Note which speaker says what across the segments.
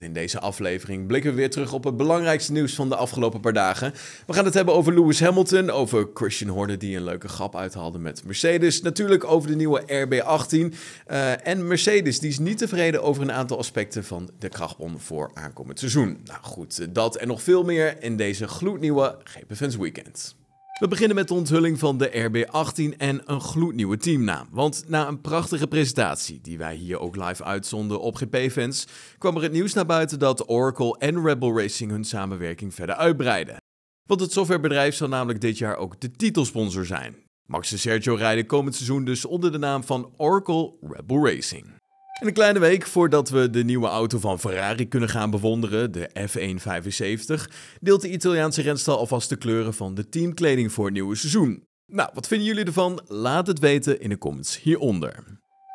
Speaker 1: In deze aflevering blikken we weer terug op het belangrijkste nieuws van de afgelopen paar dagen. We gaan het hebben over Lewis Hamilton, over Christian Horner die een leuke grap uithaalde met Mercedes. Natuurlijk over de nieuwe RB18 uh, en Mercedes die is niet tevreden over een aantal aspecten van de krachtbon voor aankomend seizoen. Nou goed, dat en nog veel meer in deze gloednieuwe GP Fans Weekend. We beginnen met de onthulling van de RB18 en een gloednieuwe teamnaam. Want na een prachtige presentatie, die wij hier ook live uitzonden op GP-fans, kwam er het nieuws naar buiten dat Oracle en Rebel Racing hun samenwerking verder uitbreiden. Want het softwarebedrijf zal namelijk dit jaar ook de titelsponsor zijn. Max en Sergio rijden komend seizoen dus onder de naam van Oracle Rebel Racing. En een kleine week voordat we de nieuwe auto van Ferrari kunnen gaan bewonderen, de F175, deelt de Italiaanse renstal alvast de kleuren van de teamkleding voor het nieuwe seizoen. Nou, wat vinden jullie ervan? Laat het weten in de comments hieronder.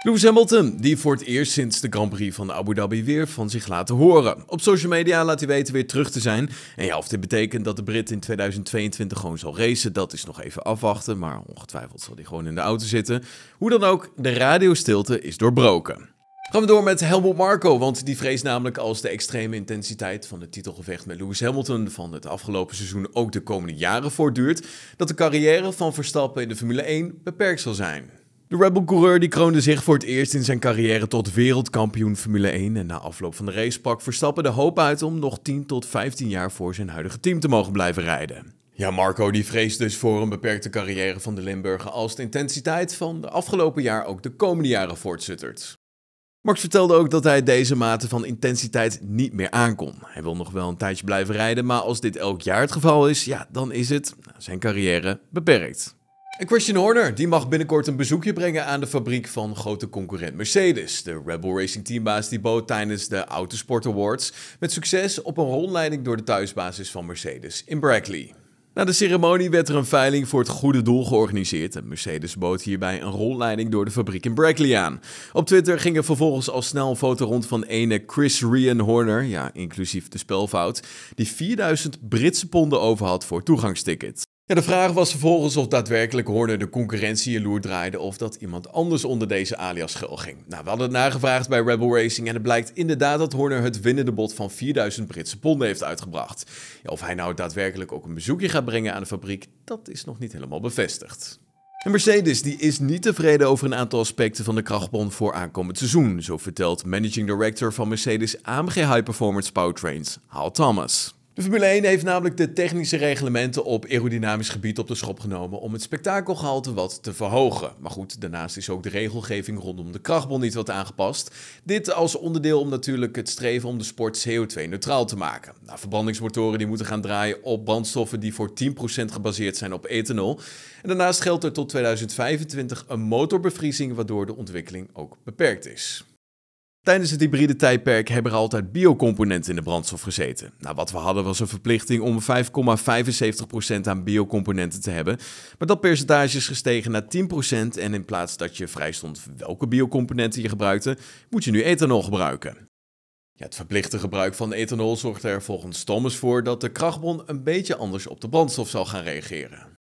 Speaker 1: Lewis Hamilton, die voor het eerst sinds de Grand Prix van Abu Dhabi weer van zich laten horen. Op social media laat hij weten weer terug te zijn. En ja, of dit betekent dat de Brit in 2022 gewoon zal racen, dat is nog even afwachten. Maar ongetwijfeld zal hij gewoon in de auto zitten. Hoe dan ook, de radiostilte is doorbroken. Gaan we door met Helmut Marko, want die vreest namelijk als de extreme intensiteit van het titelgevecht met Lewis Hamilton van het afgelopen seizoen ook de komende jaren voortduurt, dat de carrière van Verstappen in de Formule 1 beperkt zal zijn. De Rebel-coureur die kroonde zich voor het eerst in zijn carrière tot wereldkampioen Formule 1 en na afloop van de race pak Verstappen de hoop uit om nog 10 tot 15 jaar voor zijn huidige team te mogen blijven rijden. Ja, Marco die vreest dus voor een beperkte carrière van de Limburger als de intensiteit van de afgelopen jaar ook de komende jaren voortzuttert. Max vertelde ook dat hij deze mate van intensiteit niet meer aankon. Hij wil nog wel een tijdje blijven rijden, maar als dit elk jaar het geval is, ja, dan is het nou, zijn carrière beperkt. En Christian Horner die mag binnenkort een bezoekje brengen aan de fabriek van grote concurrent Mercedes. De Rebel Racing teambaas die bood tijdens de Autosport Awards met succes op een rondleiding door de thuisbasis van Mercedes in Brackley. Na de ceremonie werd er een veiling voor het goede doel georganiseerd en Mercedes bood hierbij een rondleiding door de fabriek in Brackley aan. Op Twitter ging er vervolgens al snel een foto rond van ene Chris Rian Horner, ja, inclusief de spelfout, die 4000 Britse ponden over had voor toegangstickets. Ja, de vraag was vervolgens of daadwerkelijk Horner de concurrentie in loer draaide of dat iemand anders onder deze alias schuil ging. Nou, we hadden het nagevraagd bij Rebel Racing en het blijkt inderdaad dat Horner het winnende bod van 4000 Britse ponden heeft uitgebracht. Ja, of hij nou daadwerkelijk ook een bezoekje gaat brengen aan de fabriek, dat is nog niet helemaal bevestigd. En Mercedes die is niet tevreden over een aantal aspecten van de krachtbron voor aankomend seizoen, zo vertelt Managing Director van Mercedes AMG High Performance Powertrains, Hal Thomas. De Formule 1 heeft namelijk de technische reglementen op aerodynamisch gebied op de schop genomen om het spektakelgehalte wat te verhogen. Maar goed, daarnaast is ook de regelgeving rondom de krachtbon niet wat aangepast. Dit als onderdeel om natuurlijk het streven om de sport CO2-neutraal te maken. Nou, verbrandingsmotoren die moeten gaan draaien op brandstoffen die voor 10% gebaseerd zijn op ethanol. En daarnaast geldt er tot 2025 een motorbevriezing waardoor de ontwikkeling ook beperkt is. Tijdens het hybride tijdperk hebben er altijd biocomponenten in de brandstof gezeten. Nou, wat we hadden was een verplichting om 5,75% aan biocomponenten te hebben. Maar dat percentage is gestegen naar 10% en in plaats dat je vrij stond welke biocomponenten je gebruikte, moet je nu ethanol gebruiken. Ja, het verplichte gebruik van ethanol zorgt er volgens Thomas voor dat de krachtbron een beetje anders op de brandstof zal gaan reageren.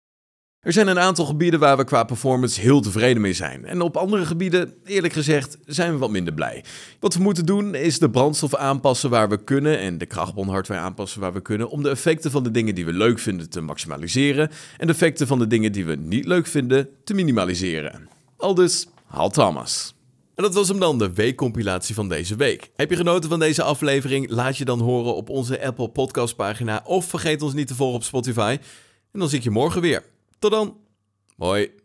Speaker 1: Er zijn een aantal gebieden waar we qua performance heel tevreden mee zijn. En op andere gebieden, eerlijk gezegd, zijn we wat minder blij. Wat we moeten doen is de brandstof aanpassen waar we kunnen en de krachtbronhardware aanpassen waar we kunnen om de effecten van de dingen die we leuk vinden te maximaliseren en de effecten van de dingen die we niet leuk vinden te minimaliseren. Aldus, Hal Thomas. En dat was hem dan, de weekcompilatie van deze week. Heb je genoten van deze aflevering? Laat je dan horen op onze Apple Podcast pagina of vergeet ons niet te volgen op Spotify. En dan zie ik je morgen weer. Tot dan. Hoi.